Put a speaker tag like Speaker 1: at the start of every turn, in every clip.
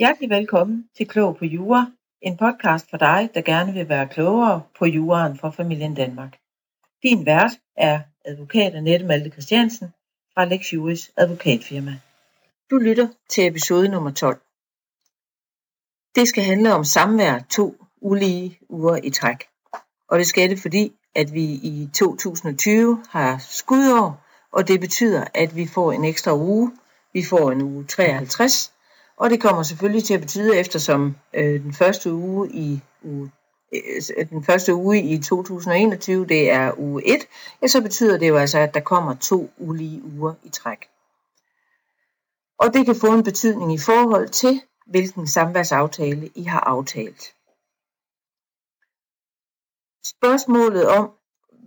Speaker 1: Hjertelig velkommen til Klog på Jura, en podcast for dig, der gerne vil være klogere på juraen for familien Danmark. Din vært er advokat Annette Malte Christiansen fra Lex Juris advokatfirma. Du lytter til episode nummer 12. Det skal handle om samvær to ulige uger i træk. Og det skal det, fordi at vi i 2020 har skudår, og det betyder, at vi får en ekstra uge. Vi får en uge 53, og det kommer selvfølgelig til at betyde, eftersom øh, den første uge i uge øh, den første uge i 2021, det er uge 1, ja, så betyder det jo altså, at der kommer to ulige uger i træk. Og det kan få en betydning i forhold til, hvilken samværsaftale I har aftalt. Spørgsmålet om,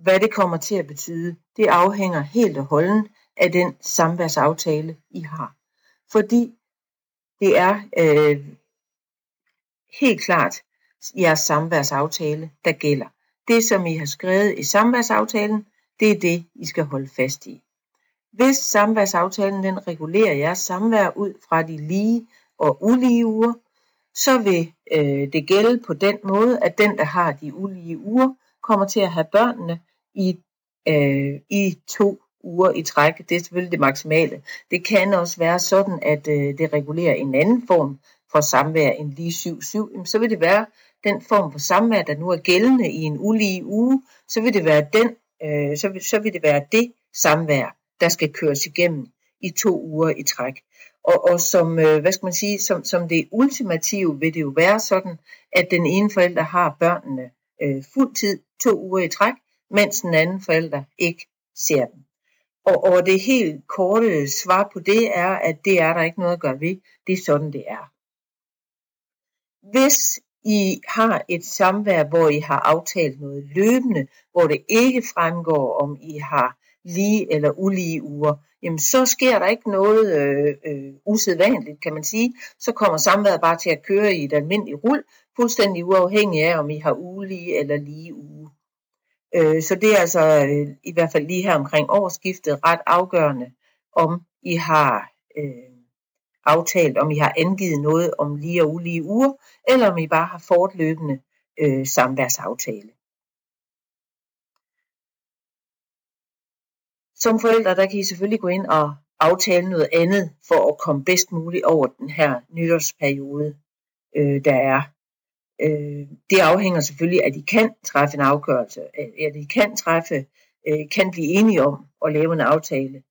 Speaker 1: hvad det kommer til at betyde, det afhænger helt og holden af den samværsaftale, I har. Fordi det er øh, helt klart jeres samværsaftale, der gælder. Det, som I har skrevet i samværsaftalen, det er det, I skal holde fast i. Hvis samværsaftalen den regulerer jeres samvær ud fra de lige og ulige uger, så vil øh, det gælde på den måde, at den, der har de ulige uger, kommer til at have børnene i, øh, i to uger i træk. Det er selvfølgelig det maksimale. Det kan også være sådan, at øh, det regulerer en anden form for samvær end lige 7-7. Så vil det være den form for samvær, der nu er gældende i en ulige uge, så vil det være den, øh, så, vil, så vil det være det samvær, der skal køres igennem i to uger i træk. Og, og som, øh, hvad skal man sige, som, som det ultimative vil det jo være sådan, at den ene forælder har børnene øh, fuld tid, to uger i træk, mens den anden forælder ikke ser dem. Og, og det helt korte svar på det er, at det er der ikke noget at gøre ved. Det er sådan, det er. Hvis I har et samvær, hvor I har aftalt noget løbende, hvor det ikke fremgår, om I har lige eller ulige uger, jamen så sker der ikke noget øh, øh, usædvanligt, kan man sige. Så kommer samværet bare til at køre i et almindeligt rul, fuldstændig uafhængig af, om I har ulige eller lige uger. Øh, så det er altså øh, i hvert fald lige her omkring årsskiftet ret afgørende, om I har øh, aftalt, om I har angivet noget om lige og ulige uger, eller om I bare har fortløbende øh, samværsaftale. Som forældre, der kan I selvfølgelig gå ind og aftale noget andet, for at komme bedst muligt over den her nytårsperiode, øh, der er. Øh, det afhænger selvfølgelig af, at de kan træffe en afgørelse, øh, at de kan træffe, øh, kan blive enige om at lave en aftale.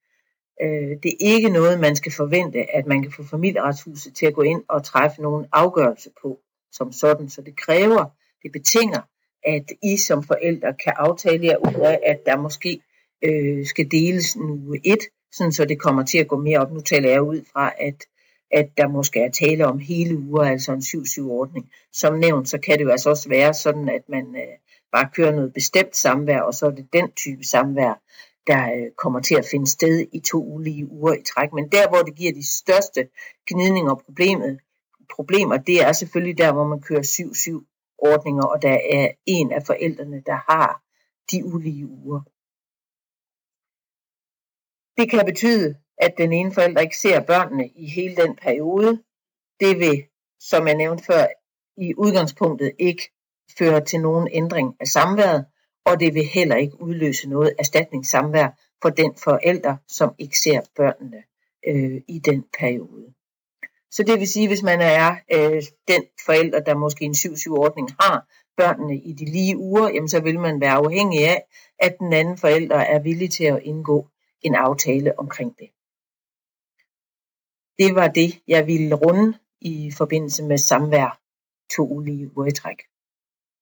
Speaker 1: Øh, det er ikke noget, man skal forvente, at man kan få familieretshuset til at gå ind og træffe nogen afgørelse på som sådan. Så det kræver, det betinger, at I som forældre kan aftale jer ud af, at der måske øh, skal deles en uge 1, sådan så det kommer til at gå mere op. Nu taler jeg ud fra, at, at der måske er tale om hele uger, altså en 7-7-ordning. Som nævnt, så kan det jo altså også være sådan, at man øh, bare kører noget bestemt samvær, og så er det den type samvær, der øh, kommer til at finde sted i to ulige uger i træk. Men der, hvor det giver de største gnidninger og problemet, problemer, det er selvfølgelig der, hvor man kører 7-7 ordninger, og der er en af forældrene, der har de ulige uger. Det kan betyde, at den ene forælder ikke ser børnene i hele den periode. Det vil, som jeg nævnte før, i udgangspunktet ikke føre til nogen ændring af samværet, og det vil heller ikke udløse noget erstatningssamvær for den forælder, som ikke ser børnene øh, i den periode. Så det vil sige, hvis man er øh, den forælder, der måske en 7-7-ordning har børnene i de lige uger, jamen så vil man være afhængig af, at den anden forælder er villig til at indgå en aftale omkring det. Det var det, jeg ville runde i forbindelse med samvær to ulige uger i træk.